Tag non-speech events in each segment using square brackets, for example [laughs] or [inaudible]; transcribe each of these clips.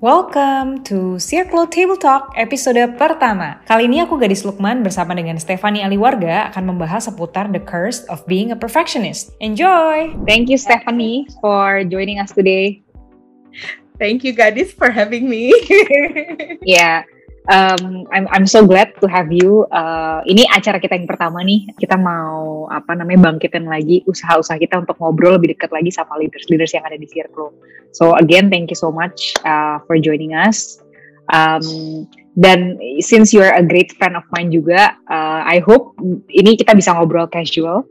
Welcome to Circle Table Talk episode pertama. Kali ini aku Gadis Lukman bersama dengan Stefani Aliwarga akan membahas seputar the curse of being a perfectionist. Enjoy! Thank you Stephanie for joining us today. Thank you Gadis for having me. [laughs] yeah, um, I'm I'm so glad to have you. Uh, ini acara kita yang pertama nih. Kita mau apa namanya bangkitin lagi usaha-usaha kita untuk ngobrol lebih dekat lagi sama leaders-leaders yang ada di Circle. So again, thank you so much uh, for joining us. Um, dan since you're a great friend of mine juga, uh, I hope ini kita bisa ngobrol casual.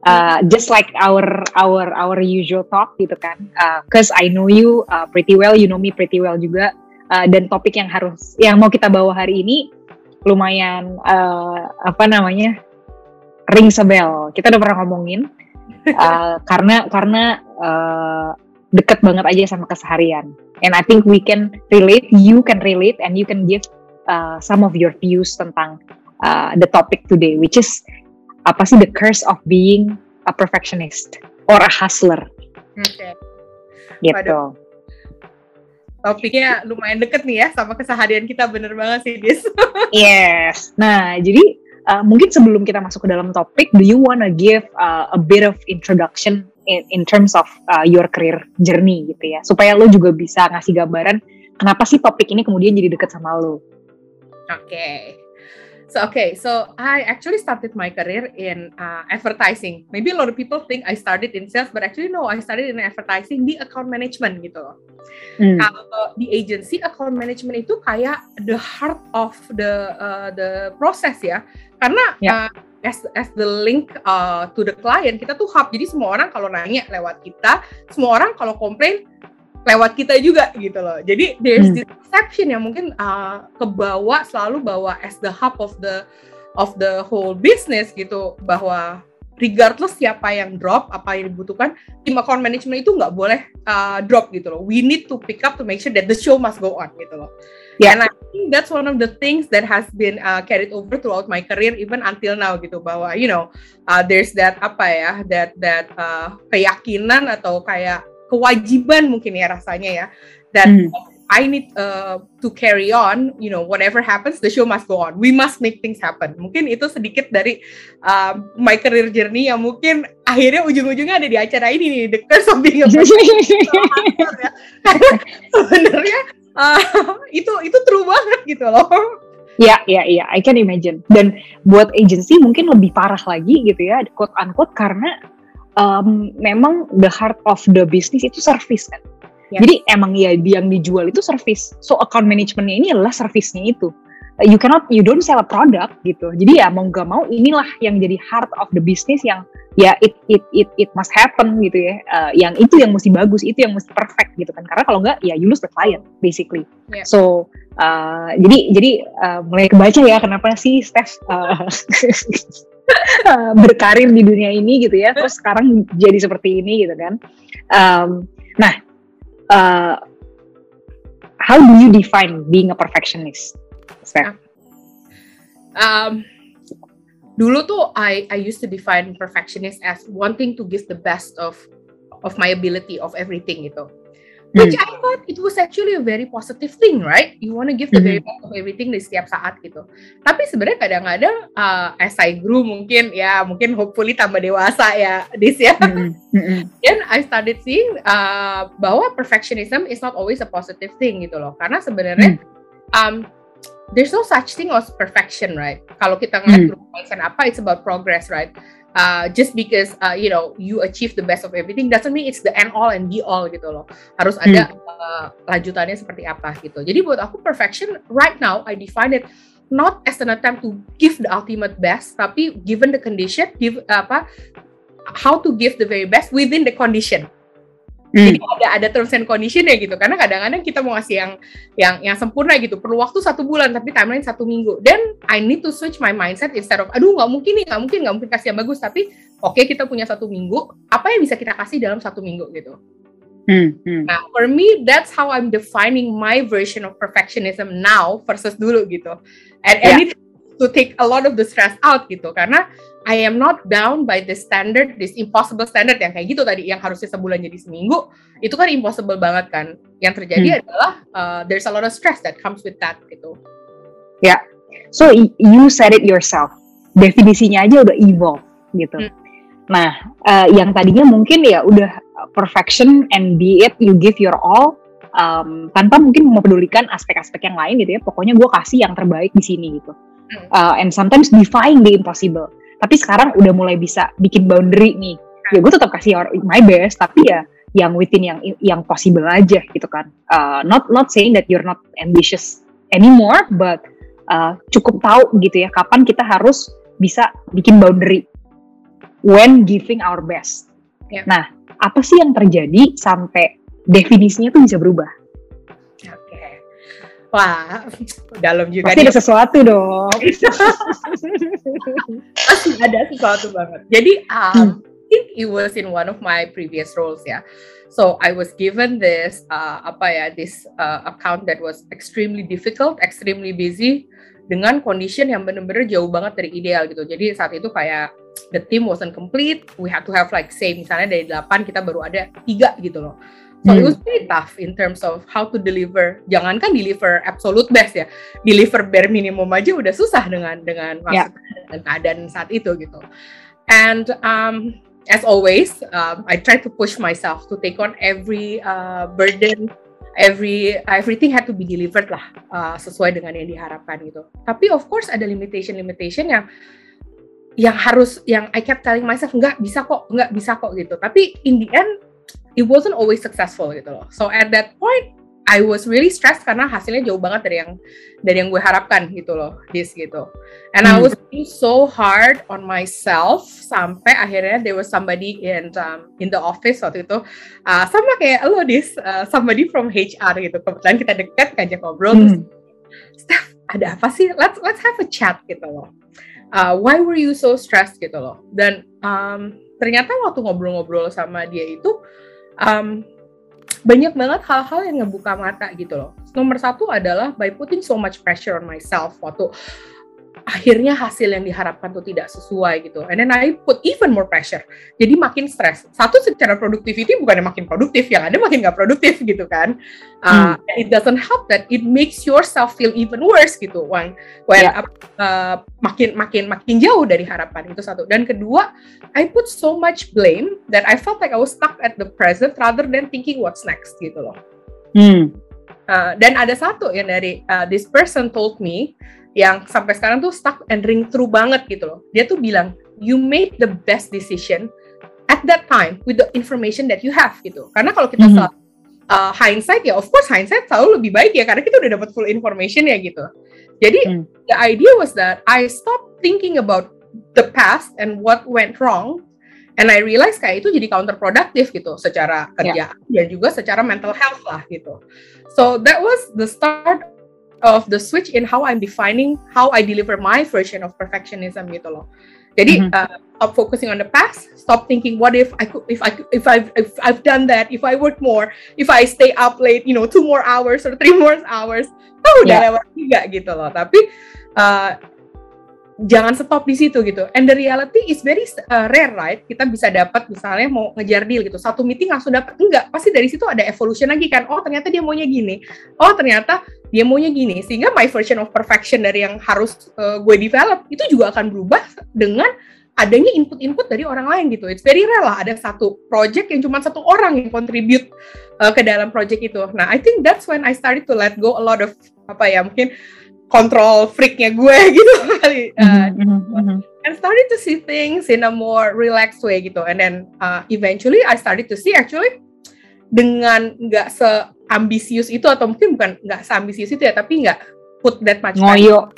Uh, just like our our our usual talk gitu kan, uh, cause I know you uh, pretty well, you know me pretty well juga uh, dan topik yang harus yang mau kita bawa hari ini lumayan uh, apa namanya ring sebel. Kita udah pernah ngomongin uh, [laughs] karena karena uh, deket banget aja sama keseharian. And I think we can relate you can relate and you can give uh, some of your views tentang uh, the topic today which is apa sih the curse of being a perfectionist or a hustler? Okay. gitu. Waduh topiknya lumayan deket nih ya sama keseharian kita bener banget sih Dis. [laughs] yes. Nah jadi uh, mungkin sebelum kita masuk ke dalam topik, do you wanna give uh, a bit of introduction in, in terms of uh, your career journey gitu ya, supaya lo juga bisa ngasih gambaran kenapa sih topik ini kemudian jadi deket sama lo. Oke. Okay. So okay, so I actually started my career in uh, advertising. Maybe a lot of people think I started in sales, but actually no, I started in advertising di account management gitu loh. Hmm. Kalau di agency account management itu kayak the heart of the uh, the process ya, karena yeah. uh, as as the link uh, to the client kita tuh hub. Jadi semua orang kalau nanya lewat kita, semua orang kalau komplain lewat kita juga gitu loh. Jadi there's hmm. this perception yang mungkin uh, kebawa selalu bawa as the hub of the of the whole business gitu bahwa regardless siapa yang drop apa yang dibutuhkan tim account management itu nggak boleh uh, drop gitu loh. We need to pick up to make sure that the show must go on gitu loh. Yeah. And I think that's one of the things that has been uh, carried over throughout my career even until now gitu bahwa you know uh, there's that apa ya that that uh, keyakinan atau kayak kewajiban mungkin ya rasanya ya dan mm. I need uh, to carry on, you know, whatever happens, the show must go on. We must make things happen. Mungkin itu sedikit dari uh, my career journey yang mungkin akhirnya ujung-ujungnya ada di acara ini nih, The Curse of Being a ya. [laughs] [laughs] Sebenarnya uh, itu itu true banget gitu loh. Ya, ya, ya, I can imagine. Dan buat agency mungkin lebih parah lagi gitu ya, quote unquote, karena um, memang the heart of the business itu service kan. Yeah. Jadi emang ya yang dijual itu service. So account managementnya ini adalah servicenya itu. You cannot, you don't sell a product gitu. Jadi ya mau gak mau inilah yang jadi heart of the business yang ya it it it it must happen gitu ya. Uh, yang itu yang mesti bagus, itu yang mesti perfect gitu kan. Karena kalau nggak ya you lose the client basically. Yeah. So uh, jadi jadi uh, mulai kebaca ya kenapa sih Steph uh, [laughs] [laughs] berkarir di dunia ini gitu ya terus sekarang jadi seperti ini gitu kan um, nah uh, how do you define being a perfectionist Steph? Um, dulu tuh I I used to define perfectionist as wanting to give the best of of my ability of everything gitu which hmm. I thought it was actually a very positive thing, right? You want to give the very hmm. best of everything di setiap saat gitu. Tapi sebenarnya kadang-kadang uh, as I grew mungkin ya mungkin hopefully tambah dewasa ya this ya. Hmm. Then I started seeing uh, bahwa perfectionism is not always a positive thing gitu loh. Karena sebenarnya um, there's no such thing as perfection, right? Kalau kita ngeliat hmm. apa, it's about progress, right? Uh, just because uh, you know you achieve the best of everything doesn't mean it's the end all and be all gitu loh. Harus hmm. ada uh, lanjutannya seperti apa gitu. Jadi buat aku perfection right now I define it not as an attempt to give the ultimate best tapi given the condition give apa how to give the very best within the condition Hmm. Jadi ada ada terms and condition ya gitu. Karena kadang-kadang kita mau ngasih yang yang yang sempurna gitu. Perlu waktu satu bulan tapi timeline satu minggu. Dan I need to switch my mindset instead of aduh nggak mungkin nih nggak mungkin nggak mungkin kasih yang bagus. Tapi oke okay, kita punya satu minggu. Apa yang bisa kita kasih dalam satu minggu gitu. Hmm, hmm. Nah, for me, that's how I'm defining my version of perfectionism now versus dulu gitu. And, yeah. and it to take a lot of the stress out gitu karena I am not bound by the standard, this impossible standard yang kayak gitu tadi, yang harusnya sebulan jadi seminggu, itu kan impossible banget kan. Yang terjadi hmm. adalah uh, there's a lot of stress that comes with that gitu. Ya, yeah. so you said it yourself. Definisinya aja udah evolve gitu. Hmm. Nah, uh, yang tadinya mungkin ya udah perfection and be it, you give your all, um, tanpa mungkin mempedulikan aspek-aspek yang lain gitu ya. Pokoknya gue kasih yang terbaik di sini gitu. Uh, and sometimes defying the impossible tapi sekarang udah mulai bisa bikin boundary nih. Ya gue tetap kasih my best tapi ya yang within yang yang possible aja gitu kan. Uh, not not saying that you're not ambitious anymore but uh, cukup tahu gitu ya kapan kita harus bisa bikin boundary when giving our best. Yeah. nah apa sih yang terjadi sampai definisinya tuh bisa berubah Wah, dalam juga. Pasti ada sesuatu dong. [laughs] Pasti ada sesuatu banget. Jadi, um, hmm. I think it was in one of my previous roles ya. So I was given this uh, apa ya, this uh, account that was extremely difficult, extremely busy dengan condition yang benar-benar jauh banget dari ideal gitu. Jadi saat itu kayak the team wasn't complete, we had to have like say misalnya dari 8 kita baru ada tiga gitu loh. So hmm. it was pretty tough in terms of how to deliver. Jangankan deliver absolute best ya, deliver bare minimum aja udah susah dengan dengan yeah. dengan keadaan saat itu gitu. And um, as always, um, I try to push myself to take on every uh, burden, every everything had to be delivered lah uh, sesuai dengan yang diharapkan gitu. Tapi of course ada limitation limitation yang yang harus yang I kept telling myself nggak bisa kok nggak bisa kok gitu. Tapi in the end it wasn't always successful gitu loh. So at that point I was really stressed karena hasilnya jauh banget dari yang dari yang gue harapkan gitu loh, this gitu. And hmm. I was so hard on myself sampai akhirnya there was somebody in um, in the office waktu itu uh, sama kayak lo this uh, somebody from HR gitu. Kebetulan kita deket ngajak ngobrol hmm. terus Steph, ada apa sih? Let's let's have a chat gitu loh. Uh, why were you so stressed gitu loh? Dan um, ternyata waktu ngobrol-ngobrol sama dia itu um, banyak banget hal-hal yang ngebuka mata gitu loh. Nomor satu adalah by putting so much pressure on myself waktu akhirnya hasil yang diharapkan tuh tidak sesuai gitu. And then I put even more pressure. Jadi makin stres. Satu secara productivity bukannya makin produktif, yang ada makin nggak produktif gitu kan. Uh, hmm. It doesn't help that it makes yourself feel even worse gitu. When, when yeah. uh, makin makin makin jauh dari harapan itu satu. Dan kedua, I put so much blame that I felt like I was stuck at the present rather than thinking what's next gitu loh. Hmm. Uh, dan ada satu yang dari uh, this person told me yang sampai sekarang tuh stuck and ring true banget gitu loh. Dia tuh bilang, you made the best decision at that time with the information that you have gitu. Karena kalau kita mm -hmm. uh, hindsight ya, of course hindsight selalu lebih baik ya karena kita udah dapat full information ya gitu. Jadi mm. the idea was that I stopped thinking about the past and what went wrong and I realize kayak itu jadi counterproductive gitu secara kerja yeah. dan juga secara mental health lah gitu. So that was the start of the switch in how I'm defining how I deliver my version of perfectionism gitu loh. Jadi mm -hmm. uh, stop focusing on the past, stop thinking what if I could if I if I've if I've done that, if I work more, if I stay up late, you know, two more hours or three more hours, oh udah yeah. lewat juga gitu loh. Tapi uh, jangan stop di situ gitu. And the reality is very uh, rare, right? Kita bisa dapat misalnya mau ngejar deal gitu, satu meeting langsung dapat enggak? Pasti dari situ ada evolution lagi kan. Oh ternyata dia maunya gini. Oh ternyata dia maunya gini. Sehingga my version of perfection dari yang harus uh, gue develop itu juga akan berubah dengan adanya input-input dari orang lain gitu. It's very rare lah ada satu project yang cuma satu orang yang contribute uh, ke dalam project itu. Nah, I think that's when I started to let go a lot of apa ya mungkin kontrol freaknya gue [laughs] gitu kali. Uh, and started to see things in a more relaxed way gitu. And then uh, eventually I started to see actually dengan nggak seambisius itu atau mungkin bukan nggak seambisius itu ya tapi nggak put that much ngoyo.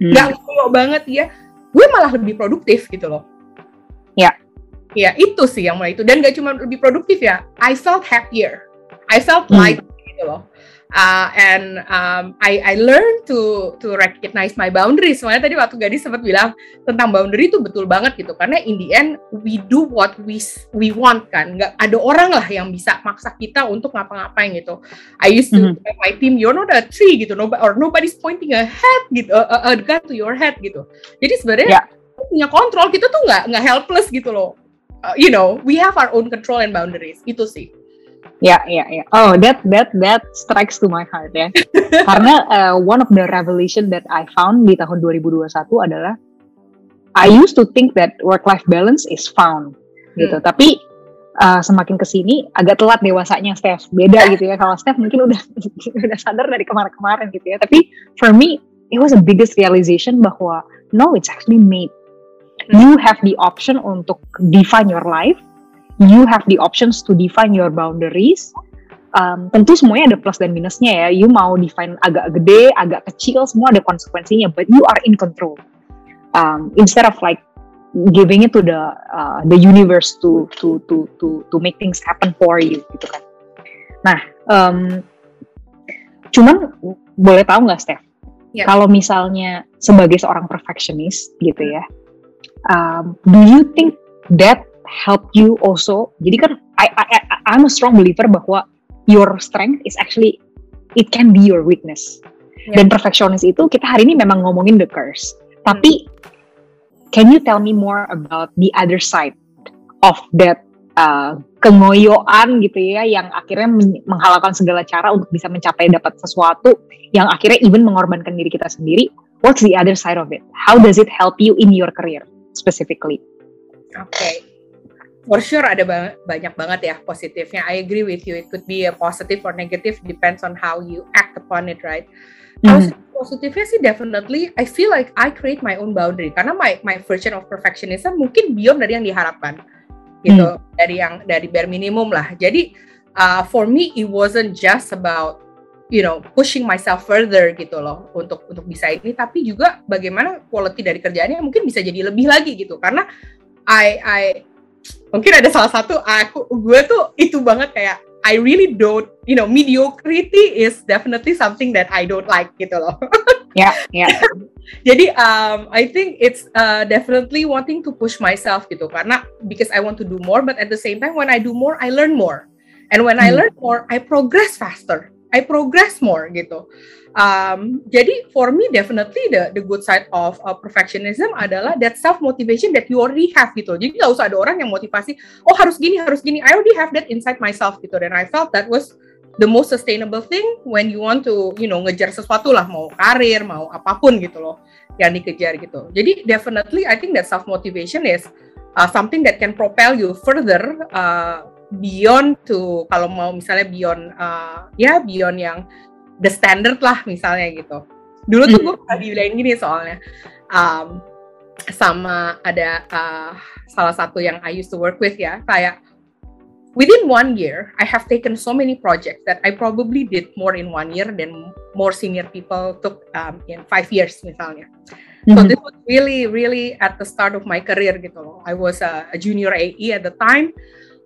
Hmm. nggak hmm. ngoyo banget ya gue malah lebih produktif gitu loh. Ya. Ya itu sih yang mulai itu. Dan gak cuma lebih produktif ya I felt happier. I felt hmm. light gitu loh uh, and um, I I learn to to recognize my boundaries. Soalnya tadi waktu Gadis sempat bilang tentang boundary itu betul banget gitu. Karena in the end we do what we we want kan. Nggak ada orang lah yang bisa maksa kita untuk ngapa-ngapain gitu. I used to mm -hmm. my team you're not a tree gitu, nobody or nobody's pointing a head gitu, a, a gun to your head gitu. Jadi sebenarnya yeah. punya kontrol kita tuh nggak nggak helpless gitu loh. Uh, you know, we have our own control and boundaries. Itu sih. Ya, ya, ya. Oh, that that that strikes to my heart ya. [laughs] Karena uh, one of the revelation that I found di tahun 2021 adalah I used to think that work life balance is found gitu. Hmm. Tapi uh, semakin ke sini agak telat dewasanya Steph. Beda [laughs] gitu ya. Kalau Steph mungkin udah [laughs] udah sadar dari kemarin-kemarin gitu ya. Tapi for me it was the biggest realization bahwa no, it's actually made. Hmm. You have the option untuk define your life you have the options to define your boundaries. Um, tentu semuanya ada plus dan minusnya ya. You mau define agak gede, agak kecil, semua ada konsekuensinya. But you are in control. Um, instead of like giving it to the uh, the universe to to to to to make things happen for you gitu kan. Nah, um, cuman boleh tahu nggak Steph? Yeah. Kalau misalnya sebagai seorang perfectionist gitu ya, um, do you think that help you also. Jadi kan I, I, I'm a strong believer bahwa your strength is actually it can be your weakness. Yeah. Dan perfectionist itu kita hari ini memang ngomongin the curse. Tapi can you tell me more about the other side of that uh, kengoyoan gitu ya yang akhirnya menghalalkan segala cara untuk bisa mencapai dapat sesuatu yang akhirnya even mengorbankan diri kita sendiri. What's the other side of it? How does it help you in your career specifically? Oke, okay for sure ada ba banyak banget ya positifnya. I agree with you. It could be a positive or negative depends on how you act upon it, right? Mm. positifnya sih definitely I feel like I create my own boundary karena my my version of perfectionism mungkin beyond dari yang diharapkan gitu mm. dari yang dari bare minimum lah. Jadi uh, for me it wasn't just about you know pushing myself further gitu loh untuk untuk bisa ini tapi juga bagaimana quality dari kerjaannya mungkin bisa jadi lebih lagi gitu karena I I mungkin ada salah satu aku gue tuh itu banget kayak I really don't, you know, mediocrity is definitely something that I don't like gitu loh. [laughs] Ya, yeah, ya. Yeah. Jadi um, I think it's uh, definitely wanting to push myself gitu karena because I want to do more, but at the same time when I do more, I learn more, and when hmm. I learn more, I progress faster, I progress more gitu. Um, jadi for me definitely the the good side of uh, perfectionism adalah that self motivation that you already have gitu. Jadi nggak usah ada orang yang motivasi, oh harus gini harus gini. I already have that inside myself gitu. Dan I felt that was the most sustainable thing when you want to you know ngejar sesuatu lah mau karir mau apa pun gitu loh yang dikejar gitu. Jadi definitely I think that self motivation is uh, something that can propel you further uh, beyond to kalau mau misalnya beyond uh, ya beyond yang the standard lah misalnya gitu. Dulu tuh gue pernah dibilang gini soalnya um, sama ada uh, salah satu yang I used to work with ya kayak within one year I have taken so many projects that I probably did more in one year than more senior people took um, in five years misalnya. So mm-hmm. this was really really at the start of my career gitu loh. I was a, a junior AE at the time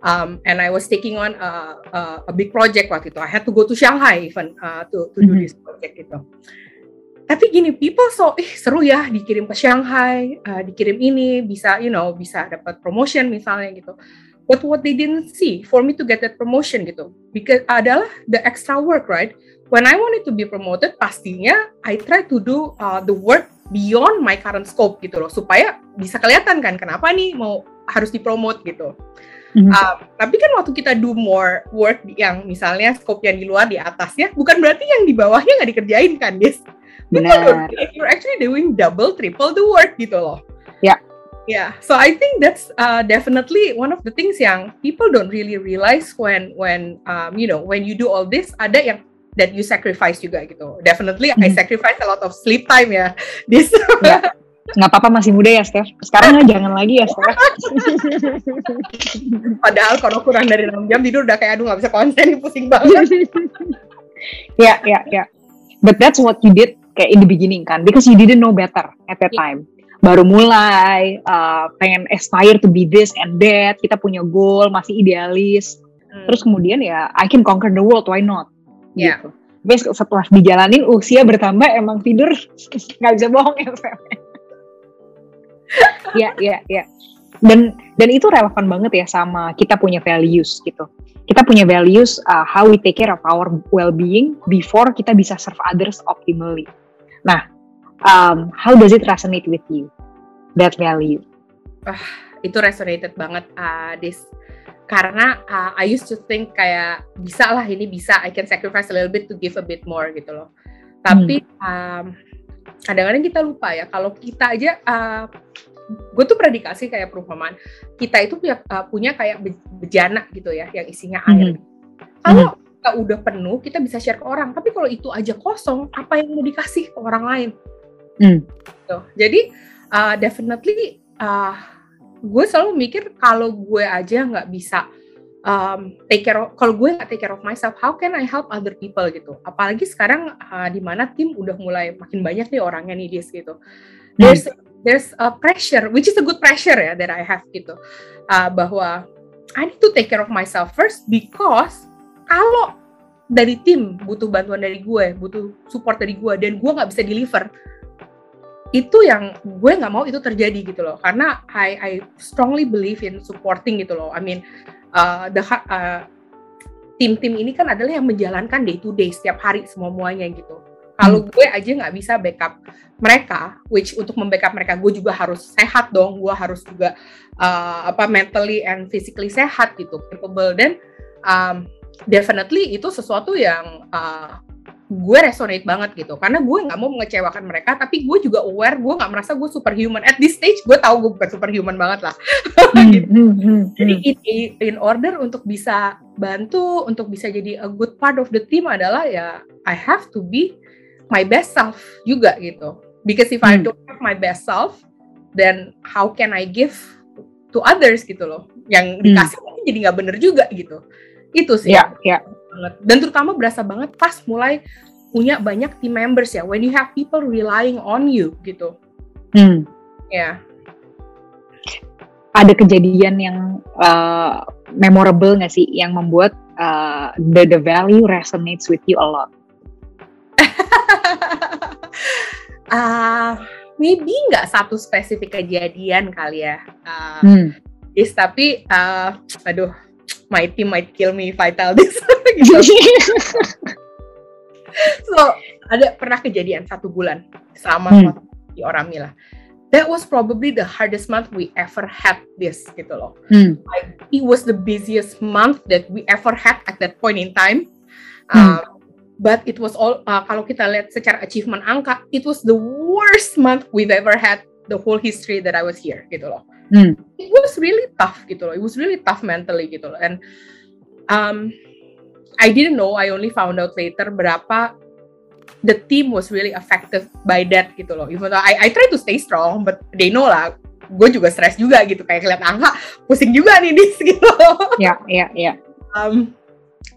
um, and I was taking on a, a, a big project waktu itu. I had to go to Shanghai even uh, to to do mm -hmm. this project gitu. Tapi gini, people so ih seru ya dikirim ke Shanghai, uh, dikirim ini bisa you know bisa dapat promotion misalnya gitu. But what they didn't see for me to get that promotion gitu, because adalah the extra work right. When I wanted to be promoted, pastinya I try to do uh, the work beyond my current scope gitu loh, supaya bisa kelihatan kan kenapa nih mau harus dipromot gitu. Mm-hmm. Um, tapi kan waktu kita do more work yang misalnya scope yang di luar di atasnya, bukan berarti yang di bawahnya nggak dikerjain kan, Des? Benar. You're actually doing double, triple the work gitu loh. Ya. Yeah. Yeah, so I think that's uh, definitely one of the things yang people don't really realize when when um, you know when you do all this ada yang that you sacrifice juga gitu. Definitely mm-hmm. I sacrifice a lot of sleep time ya. This. Yeah. [laughs] nggak apa-apa masih muda ya Steph. Sekarang jangan lagi ya Steph. [laughs] Padahal kalau kurang dari 6 jam tidur udah kayak aduh nggak bisa konsen pusing banget. [laughs] Ya ya ya. But that's what you did kayak in the beginning kan. Because you didn't know better at that time. Baru mulai uh, pengen aspire to be this and that. Kita punya goal masih idealis. Hmm. terus kemudian ya I can conquer the world why not? Yeah. gitu. Tapi setelah dijalanin usia bertambah emang tidur [laughs] nggak bisa bohong ya ya ya ya dan dan itu relevan banget ya sama kita punya values gitu. Kita punya values uh, how we take care of our well-being before kita bisa serve others optimally. Nah um, how does it resonate with you? That value. Uh, itu resonated banget uh, this karena uh, I used to think kayak bisa lah ini bisa. I can sacrifice a little bit to give a bit more gitu loh. Tapi hmm. um, kadang-kadang kita lupa ya kalau kita aja uh, gue tuh pernah dikasih kayak perumpamaan kita itu punya uh, punya kayak bejana gitu ya yang isinya air. Hmm. Kalau hmm. kita udah penuh kita bisa share ke orang, tapi kalau itu aja kosong apa yang mau dikasih ke orang lain? Hmm. Gitu. Jadi uh, definitely uh, gue selalu mikir kalau gue aja nggak bisa um, take care of, kalau gue take care of myself, how can I help other people gitu? Apalagi sekarang uh, di mana tim udah mulai makin banyak nih orangnya nih dis gitu. There's hmm there's a pressure, which is a good pressure ya that I have gitu, uh, bahwa I need to take care of myself first because kalau dari tim butuh bantuan dari gue, butuh support dari gue, dan gue nggak bisa deliver, itu yang gue nggak mau itu terjadi gitu loh, karena I I strongly believe in supporting gitu loh. I mean uh, the uh, tim-tim ini kan adalah yang menjalankan day to day setiap hari semua muanya gitu kalau hmm. gue aja nggak bisa backup mereka, which untuk membackup mereka gue juga harus sehat dong, gue harus juga uh, apa mentally and physically sehat gitu, capable dan um, definitely itu sesuatu yang uh, gue resonate banget gitu karena gue nggak mau mengecewakan mereka tapi gue juga aware gue nggak merasa gue superhuman at this stage gue tahu gue bukan superhuman banget lah hmm, [laughs] gitu. hmm, hmm, jadi in, in order untuk bisa bantu untuk bisa jadi a good part of the team adalah ya I have to be my best self juga gitu. Because if I hmm. don't have my best self, then how can I give to others gitu loh? Yang hmm. dikasih hmm. jadi nggak bener juga gitu. Itu sih. Ya, yeah, yeah. Dan terutama berasa banget pas mulai punya banyak team members ya. When you have people relying on you gitu. Hmm. Ya. Yeah. Ada kejadian yang uh, memorable nggak sih yang membuat uh, the the value resonates with you a lot? uh, [laughs] maybe nggak satu spesifik kejadian kali ya. Uh, hmm. Is tapi uh, aduh, my team might kill me if I tell this. [laughs] gitu. [laughs] so ada pernah kejadian satu bulan sama hmm. di Oramila. That was probably the hardest month we ever had this gitu loh. Hmm. Like, it was the busiest month that we ever had at that point in time. Hmm. Um, but it was all uh, kalau kita lihat secara achievement angka it was the worst month we've ever had the whole history that I was here gitu loh hmm. it was really tough gitu loh it was really tough mentally gitu loh and um, I didn't know I only found out later berapa the team was really affected by that gitu loh. Even though I, I try to stay strong but they know lah gue juga stres juga gitu. Kayak lihat angka pusing juga nih dis [laughs] gitu. Ya ya ya. Um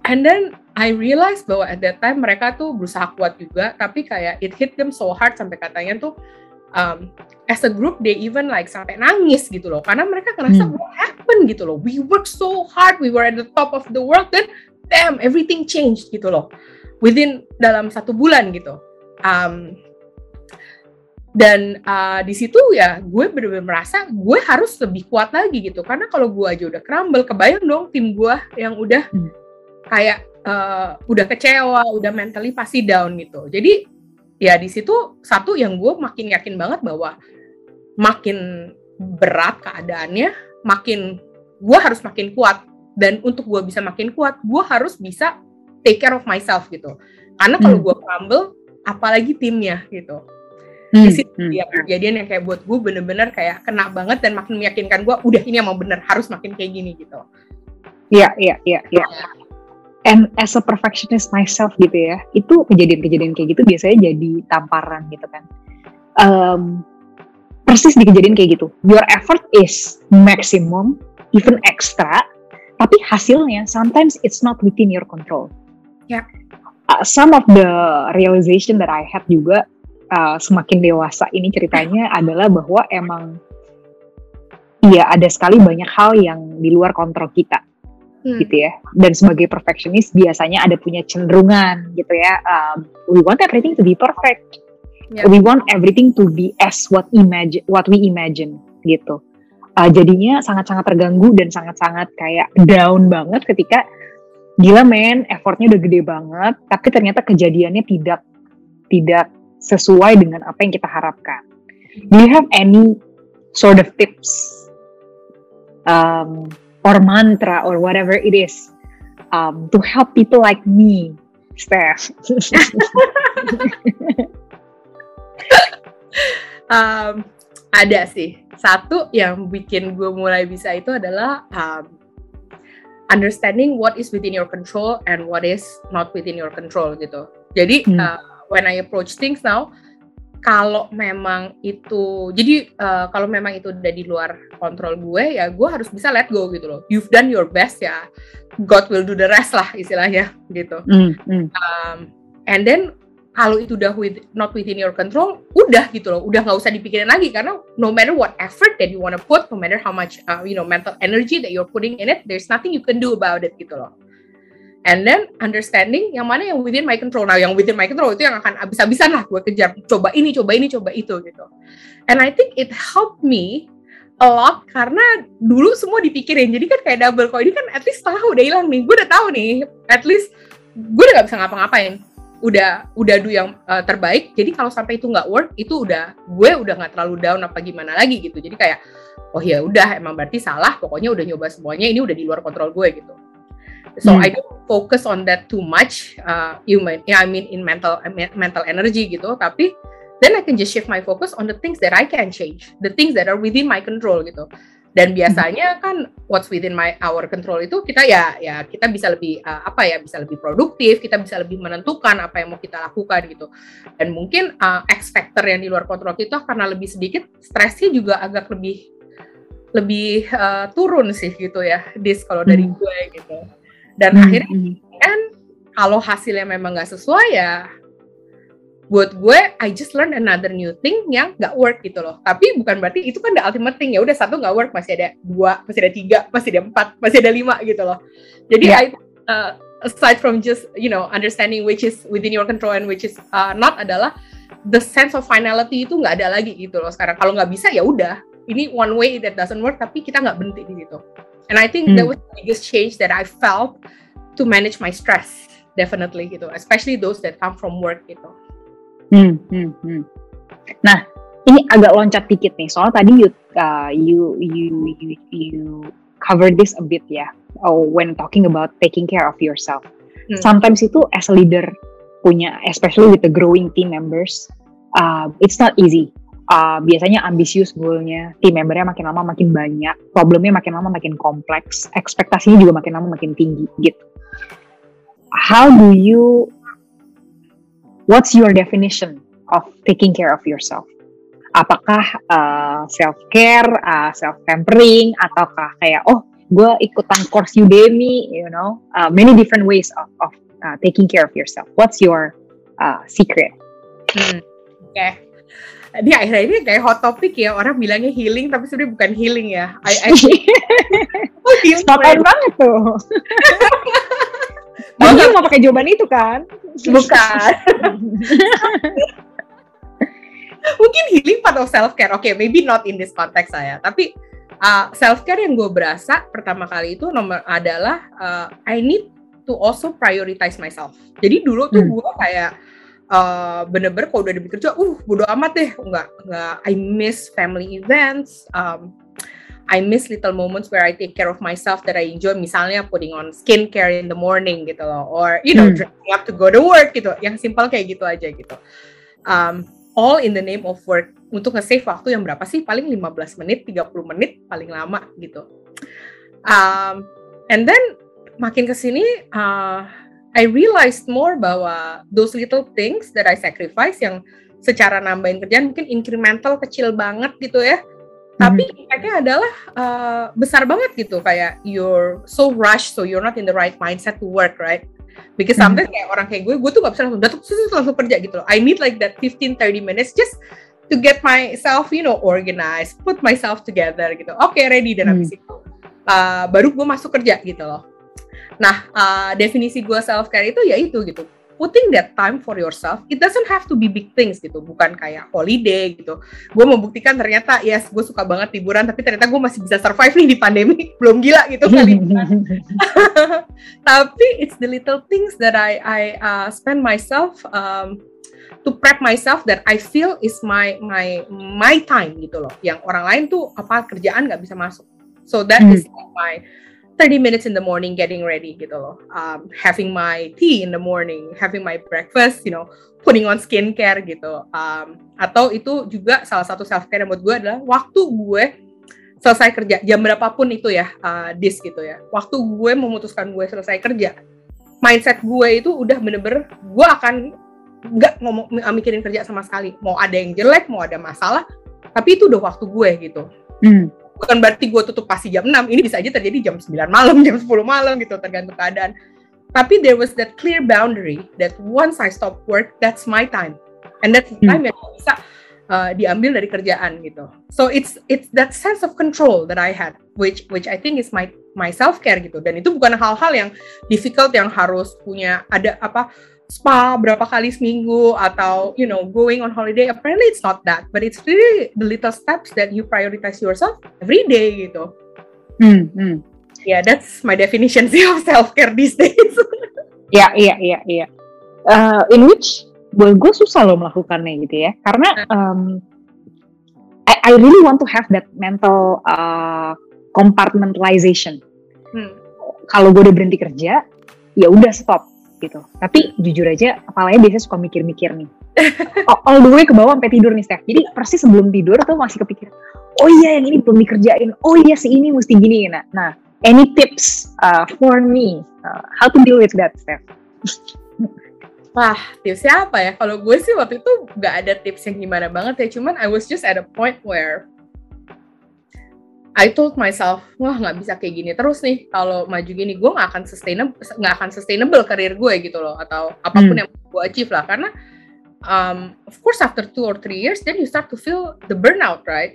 and then I realized bahwa at that time mereka tuh berusaha kuat juga, tapi kayak it hit them so hard sampai katanya tuh um, as a group they even like sampai nangis gitu loh, karena mereka ngerasa hmm. what happened gitu loh. We work so hard, we were at the top of the world, then damn everything changed gitu loh, within dalam satu bulan gitu. Um, dan uh, di situ ya gue bener-bener merasa gue harus lebih kuat lagi gitu karena kalau gue aja udah crumble kebayang dong tim gue yang udah hmm. kayak uh, udah kecewa, udah mentally pasti down gitu. Jadi ya di situ satu yang gue makin yakin banget bahwa makin berat keadaannya, makin gue harus makin kuat dan untuk gue bisa makin kuat, gue harus bisa take care of myself gitu. Karena kalau hmm. gue crumble, apalagi timnya gitu. Hmm. Di situ hmm. ya kejadian yang kayak buat gue bener-bener kayak kena banget dan makin meyakinkan gue, udah ini emang bener harus makin kayak gini gitu. Iya, iya, iya, iya. iya and as a perfectionist myself gitu ya itu kejadian-kejadian kayak gitu biasanya jadi tamparan gitu kan um, persis di kejadian kayak gitu your effort is maximum even extra tapi hasilnya sometimes it's not within your control yeah. uh, some of the realization that I had juga uh, semakin dewasa ini ceritanya [laughs] adalah bahwa emang Iya, ada sekali banyak hal yang di luar kontrol kita hmm. gitu ya. Dan sebagai perfectionist biasanya ada punya cenderungan gitu ya. Um, we want everything to be perfect. Yeah. We want everything to be as what imagine what we imagine gitu. Uh, jadinya sangat-sangat terganggu dan sangat-sangat kayak down banget ketika gila men, effortnya udah gede banget, tapi ternyata kejadiannya tidak tidak sesuai dengan apa yang kita harapkan. Do you have any sort of tips um, or mantra or whatever it is um, to help people like me, Steph? [laughs] um, ada sih. Satu yang bikin gue mulai bisa itu adalah um, understanding what is within your control and what is not within your control gitu. Jadi hmm. uh, when I approach things now, kalau memang itu jadi uh, kalau memang itu udah di luar kontrol gue ya gue harus bisa let go gitu loh you've done your best ya God will do the rest lah istilahnya gitu mm, mm. Um, and then kalau itu udah with, not within your control udah gitu loh udah nggak usah dipikirin lagi karena no matter what effort that you wanna put no matter how much uh, you know mental energy that you're putting in it there's nothing you can do about it gitu loh and then understanding yang mana yang within my control. Nah, yang within my control itu yang akan habis-habisan lah gue kejar. Coba ini, coba ini, coba itu gitu. And I think it helped me a lot karena dulu semua dipikirin. Jadi kan kayak double kok ini kan at least tahu udah hilang nih. Gue udah tahu nih, at least gue udah gak bisa ngapa-ngapain. Udah udah do yang uh, terbaik. Jadi kalau sampai itu nggak work, itu udah gue udah nggak terlalu down apa gimana lagi gitu. Jadi kayak oh ya udah emang berarti salah. Pokoknya udah nyoba semuanya. Ini udah di luar kontrol gue gitu. So hmm. I don't focus on that too much. Uh, you might, yeah, I mean in mental mental energy gitu. Tapi then I can just shift my focus on the things that I can change, the things that are within my control gitu. Dan biasanya kan what's within my our control itu kita ya ya kita bisa lebih uh, apa ya bisa lebih produktif, kita bisa lebih menentukan apa yang mau kita lakukan gitu. Dan mungkin uh, X factor yang di luar kontrol kita karena lebih sedikit, stresnya juga agak lebih lebih uh, turun sih gitu ya, dis kalau dari hmm. gue gitu dan hmm. akhirnya hmm. kan kalau hasilnya memang nggak sesuai ya buat gue I just learn another new thing yang nggak work gitu loh. Tapi bukan berarti itu kan the ultimate thing ya. Udah satu nggak work masih ada dua masih ada tiga masih ada empat masih ada lima gitu loh. Jadi yeah. I uh, aside from just you know understanding which is within your control and which is uh, not adalah the sense of finality itu nggak ada lagi gitu loh sekarang. Kalau nggak bisa ya udah. Ini one way that doesn't work tapi kita nggak berhenti di situ. And I think mm. that was the biggest change that I felt to manage my stress, definitely gitu, especially those that come from work gitu. Hmm, hmm, hmm. Nah, ini agak loncat dikit nih, soal tadi you, uh, you you you you cover this a bit ya, oh, when talking about taking care of yourself. Hmm. Sometimes itu as a leader punya, especially with the growing team members, uh, it's not easy uh, biasanya ambisius goalnya, tim membernya makin lama makin banyak, problemnya makin lama makin kompleks, ekspektasinya juga makin lama makin tinggi gitu. How do you, what's your definition of taking care of yourself? Apakah uh, self care, uh, self pampering, ataukah kayak oh gue ikutan course Udemy, you know, uh, many different ways of, of uh, taking care of yourself. What's your uh, secret? Hmm. Oke. Okay di akhir ini kayak hot topic ya orang bilangnya healing tapi sebenarnya bukan healing ya. I, I [laughs] oh, healing banget tuh. [laughs] Tadi mau pakai jawaban itu kan? Bukan. [laughs] Mungkin healing part of self care. Oke, okay, maybe not in this context saya, tapi uh, self care yang gue berasa pertama kali itu nomor adalah uh, I need to also prioritize myself. Jadi dulu tuh hmm. gue kayak uh, bener-bener kalau udah di kerja, uh bodo amat deh, nggak nggak I miss family events, um, I miss little moments where I take care of myself that I enjoy. Misalnya putting on skincare in the morning gitu loh, or you know hmm. dressing up to go to work gitu. Yang simpel kayak gitu aja gitu. Um, all in the name of work untuk nge-save waktu yang berapa sih? Paling 15 menit, 30 menit paling lama gitu. Um, and then makin ke sini uh, I realized more bahwa those little things that I sacrifice yang secara nambahin kerjaan mungkin incremental kecil banget gitu ya. Tapi impactnya adalah uh, besar banget gitu kayak you're so rushed so you're not in the right mindset to work right. Because mm-hmm. sometimes kayak orang kayak gue, gue tuh gak bisa langsung datuk langsung kerja gitu loh. I need like that 15-30 minutes just to get myself, you know, organized, put myself together gitu. Oke, okay, ready dan habis mm. itu uh, baru gue masuk kerja gitu loh Nah, uh, definisi gue self care itu ya itu gitu. Putting that time for yourself, it doesn't have to be big things gitu, bukan kayak holiday gitu. Gue membuktikan ternyata, yes, gue suka banget liburan, tapi ternyata gue masih bisa survive nih di pandemi, [laughs] belum gila gitu [laughs] kali. [laughs] tapi it's the little things that I I uh, spend myself um, to prep myself that I feel is my my my time gitu loh. Yang orang lain tuh apa kerjaan nggak bisa masuk. So that hmm. is my 30 minutes in the morning getting ready gitu loh. Um, having my tea in the morning, having my breakfast, you know, putting on skincare gitu. Um, atau itu juga salah satu self care buat gue adalah waktu gue selesai kerja jam berapapun itu ya uh, dis gitu ya. Waktu gue memutuskan gue selesai kerja, mindset gue itu udah bener-bener gue akan nggak ngomong mikirin kerja sama sekali. Mau ada yang jelek, mau ada masalah, tapi itu udah waktu gue gitu. Hmm bukan berarti gue tutup pasti jam 6 ini bisa aja terjadi jam 9 malam [laughs] jam 10 malam gitu tergantung keadaan. Tapi there was that clear boundary that once I stop work that's my time. And that's the time hmm. yang bisa uh, diambil dari kerjaan gitu. So it's it's that sense of control that I had which which I think is my my self care gitu. Dan itu bukan hal-hal yang difficult yang harus punya ada apa spa berapa kali seminggu atau you know going on holiday. Apparently it's not that but it's really the little steps that you prioritize yourself every day gitu. Hmm, hmm. yeah that's my definition [laughs] of self care these days. Ya iya iya iya. Uh, in which buat gue susah loh melakukannya gitu ya. Karena um, I, I really want to have that mental uh, compartmentalization. Hmm. kalau gue udah berhenti kerja ya udah stop gitu. Tapi jujur aja kepalanya biasanya suka mikir-mikir nih. [laughs] all the way ke bawah sampai tidur nih Steph. Jadi persis sebelum tidur tuh masih kepikiran. Oh iya yang ini belum dikerjain. Oh iya si ini mesti gini. Nah, nah any tips uh, for me uh, how to deal with that Steph? Wah, tipsnya apa ya? Kalau gue sih waktu itu gak ada tips yang gimana banget ya. Cuman I was just at a point where I told myself, wah nggak bisa kayak gini terus nih. Kalau maju gini, gue nggak akan sustainable, nggak akan sustainable karir gue gitu loh, atau apa pun hmm. yang gue achieve lah. Karena, um, of course, after two or three years, then you start to feel the burnout, right?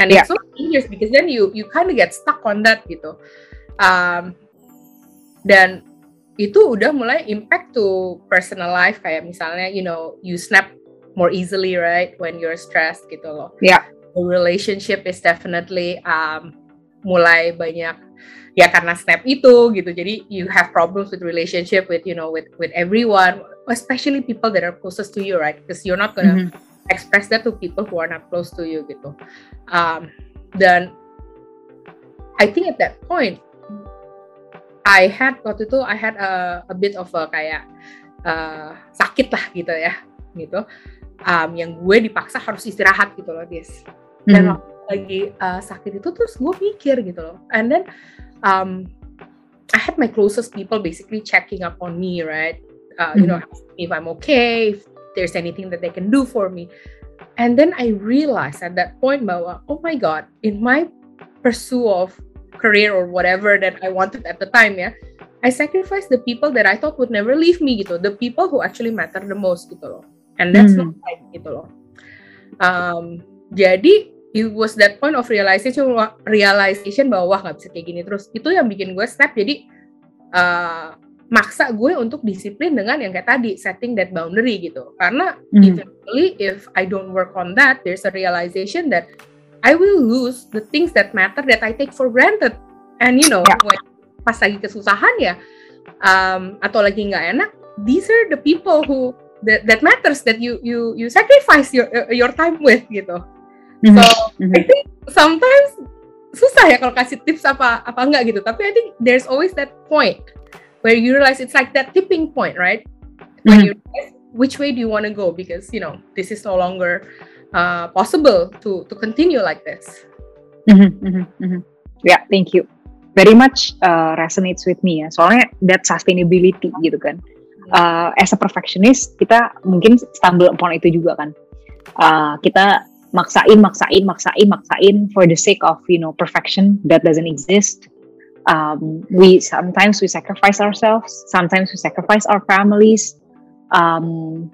And yeah. it's so dangerous because then you you kind of get stuck on that gitu. Um, dan itu udah mulai impact to personal life kayak misalnya, you know, you snap more easily, right, when you're stressed gitu loh. Yeah relationship is definitely um, mulai banyak ya karena snap itu gitu. Jadi you have problems with relationship with you know with with everyone especially people that are closest to you right? Because you're not gonna mm -hmm. express that to people who are not close to you gitu. Um, dan I think at that point I had waktu itu I had a, a bit of a kayak uh, sakit lah gitu ya gitu um, yang gue dipaksa harus istirahat gitu loh Des dan hmm. waktu lagi uh, sakit itu terus gue mikir gitu loh. And then um, I had my closest people basically checking up on me right? Uh, you know hmm. if I'm okay if there's anything that they can do for me. And then I realized at that point bahwa oh my god in my pursuit of career or whatever that I wanted at the time ya I sacrificed the people that I thought would never leave me gitu the people who actually matter the most gitu loh and that's hmm. not right gitu loh um, jadi it was that point of realization realization bahwa nggak bisa kayak gini terus itu yang bikin gue step jadi uh, maksa gue untuk disiplin dengan yang kayak tadi setting that boundary gitu karena mm. eventually if I don't work on that there's a realization that I will lose the things that matter that I take for granted and you know yeah. when, pas lagi kesusahan ya um, atau lagi nggak enak these are the people who that, that matters that you you you sacrifice your your time with gitu Mm-hmm. So mm-hmm. I think sometimes susah ya kalau kasih tips apa apa enggak gitu. Tapi I think there's always that point where you realize it's like that tipping point, right? When mm-hmm. you realize which way do you want to go because you know this is no longer uh, possible to to continue like this. Mm-hmm, mm-hmm, mm-hmm. Yeah, thank you. Very much uh, resonates with me ya. Soalnya that sustainability gitu kan. Uh, as a perfectionist kita mungkin stumble upon itu juga kan. Uh, kita maksain maksain maksain maksain for the sake of you know perfection that doesn't exist. Um, we sometimes we sacrifice ourselves sometimes we sacrifice our families. Um,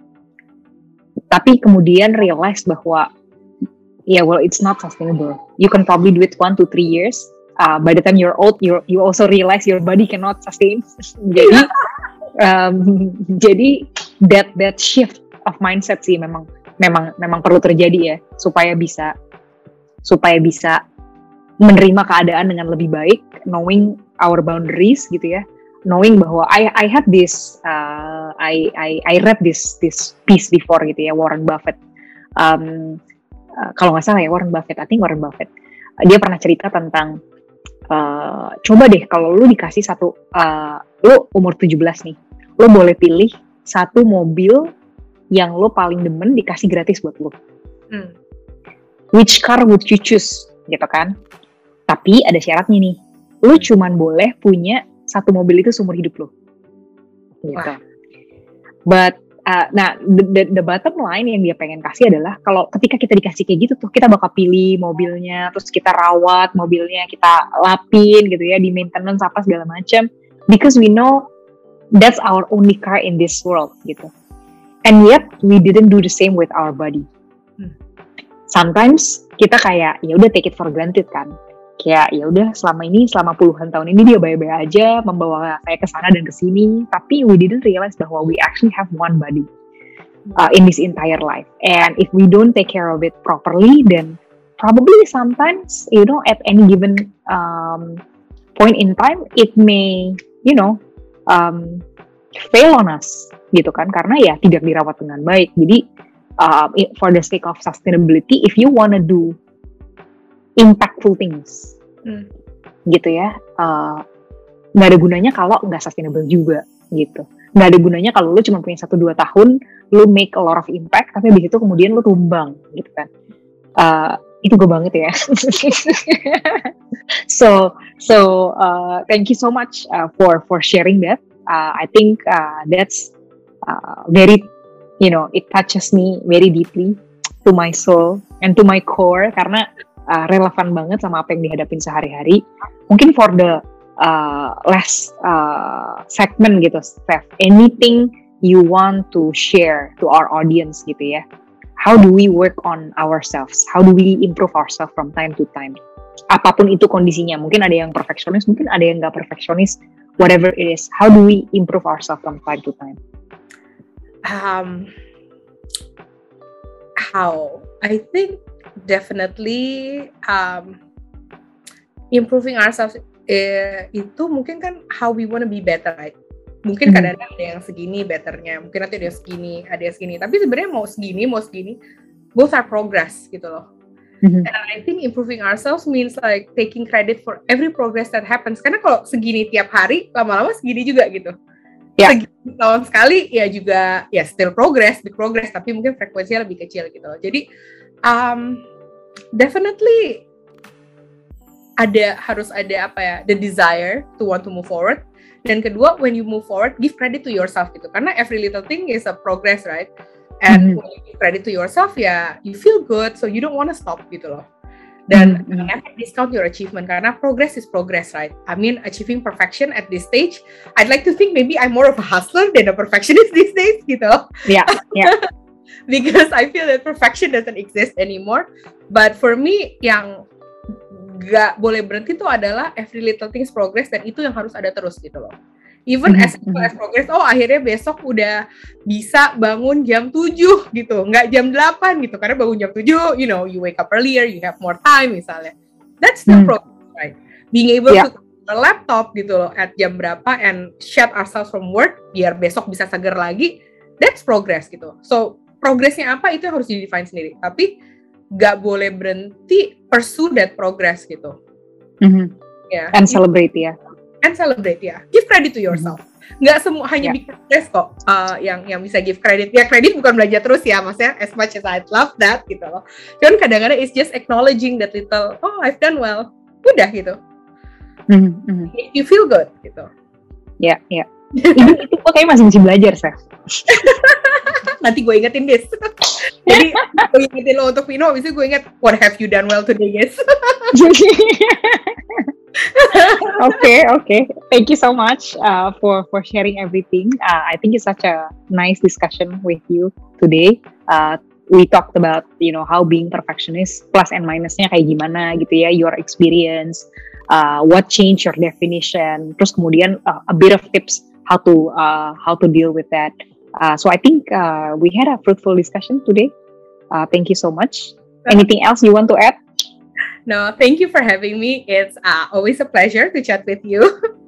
tapi kemudian realize bahwa yeah well it's not sustainable. You can probably do it one to three years uh, by the time you're old you you also realize your body cannot sustain. [laughs] Jadi um, [laughs] jadi that that shift of mindset sih memang memang memang perlu terjadi ya supaya bisa supaya bisa menerima keadaan dengan lebih baik knowing our boundaries gitu ya. Knowing bahwa I I had this uh, I I I read this this piece before gitu ya Warren Buffett. Um, uh, kalau nggak salah ya Warren Buffett I think Warren Buffett. Dia pernah cerita tentang uh, coba deh kalau lu dikasih satu uh, lu umur 17 nih lu boleh pilih satu mobil yang lo paling demen dikasih gratis buat lo hmm. which car would you choose? Gitu kan? Tapi ada syaratnya nih lu cuman boleh punya satu mobil itu seumur hidup lo gitu. Wah. but uh, nah the, the, the bottom line yang dia pengen kasih adalah kalau ketika kita dikasih kayak gitu tuh kita bakal pilih mobilnya terus kita rawat mobilnya kita lapin gitu ya di maintenance apa segala macam because we know that's our only car in this world gitu. And yet we didn't do the same with our body. Hmm. sometimes kita kayak ya udah take it for granted kan kayak ya udah selama ini selama puluhan tahun ini dia baik-baik aja membawa saya ke sana dan ke sini. Tapi we didn't realize bahwa we actually have one body uh, in this entire life. And if we don't take care of it properly then probably sometimes you know at any given um, point in time it may you know um, fail on us gitu kan? Karena ya tidak dirawat dengan baik. Jadi uh, for the sake of sustainability if you wanna do impactful things. Hmm. gitu ya uh, nggak ada gunanya kalau nggak sustainable juga gitu. Nggak ada gunanya kalau lu cuma punya satu dua tahun lu make a lot of impact tapi habis itu kemudian lu tumbang gitu kan. Uh, itu gue banget ya. [laughs] So so uh, thank you so much uh, for for sharing that. Uh, I think uh, that's uh, very you know it touches me very deeply to my soul and to my core. Karena uh, relevan banget sama apa yang dihadapin sehari-hari. Mungkin for the uh, last uh, segment gitu, Steph, anything you want to share to our audience gitu ya? How do we work on ourselves? How do we improve ourselves from time to time? Apa pun itu kondisinya, mungkin ada yang perfeksionis, mungkin ada yang nggak perfeksionis, whatever it is. How do we improve ourselves from time to time? Um, how? I think definitely um, improving ourselves eh, itu mungkin kan how we wanna be better right mungkin hmm. kadang-kadang ada yang segini betternya mungkin nanti ada yang segini ada yang segini tapi sebenarnya mau segini mau segini both are progress gitu loh mm-hmm. and I think improving ourselves means like taking credit for every progress that happens karena kalau segini tiap hari lama-lama segini juga gitu yeah. segini tahun sekali ya juga ya still progress big progress tapi mungkin frekuensinya lebih kecil gitu loh jadi um, definitely ada harus ada apa ya the desire to want to move forward. Dan kedua when you move forward give credit to yourself gitu. Karena every little thing is a progress right? And mm-hmm. when you give credit to yourself ya you feel good so you don't want to stop gitu loh. Dan mm-hmm. never discount your achievement karena progress is progress right? I mean achieving perfection at this stage I'd like to think maybe I'm more of a hustler than a perfectionist [laughs] these days gitu yeah yeah [laughs] because I feel that perfection doesn't exist anymore. But for me, yang gak boleh berhenti itu adalah every little things progress dan itu yang harus ada terus gitu loh. Even mm-hmm. as, as progress, oh akhirnya besok udah bisa bangun jam 7 gitu, nggak jam 8 gitu. Karena bangun jam 7, you know, you wake up earlier, you have more time misalnya. That's the mm. progress, right? Being able yeah. to a laptop gitu loh at jam berapa and shut ourselves from work biar besok bisa seger lagi, that's progress gitu. So progresnya apa itu harus di define sendiri tapi nggak boleh berhenti pursue that progress gitu mm-hmm. ya yeah. and celebrate ya and celebrate ya give credit to yourself mm-hmm. nggak semua hanya yeah. big progress kok uh, yang yang bisa give credit ya credit bukan belajar terus ya maksudnya as much as I love that gitu loh cuman kadang-kadang it's just acknowledging that little oh I've done well udah gitu mm-hmm. you feel good gitu ya yeah, ya yeah. [laughs] itu, itu kok kayak masih masih belajar sih [laughs] nanti gue ingetin guys [laughs] jadi gue ingetin lo untuk Vino habis itu gue inget what have you done well today guys [laughs] okay okay thank you so much uh, for for sharing everything. Uh, I think it's such a nice discussion with you today. Uh, we talked about you know how being perfectionist plus and minusnya kayak gimana gitu ya your experience uh, what change your definition, terus kemudian uh, a bit of tips how to uh, how to deal with that. Uh, so I think uh, we had a fruitful discussion today. Uh, thank you so much. Anything else you want to add? No, thank you for having me. It's uh, always a pleasure to chat with you. [laughs]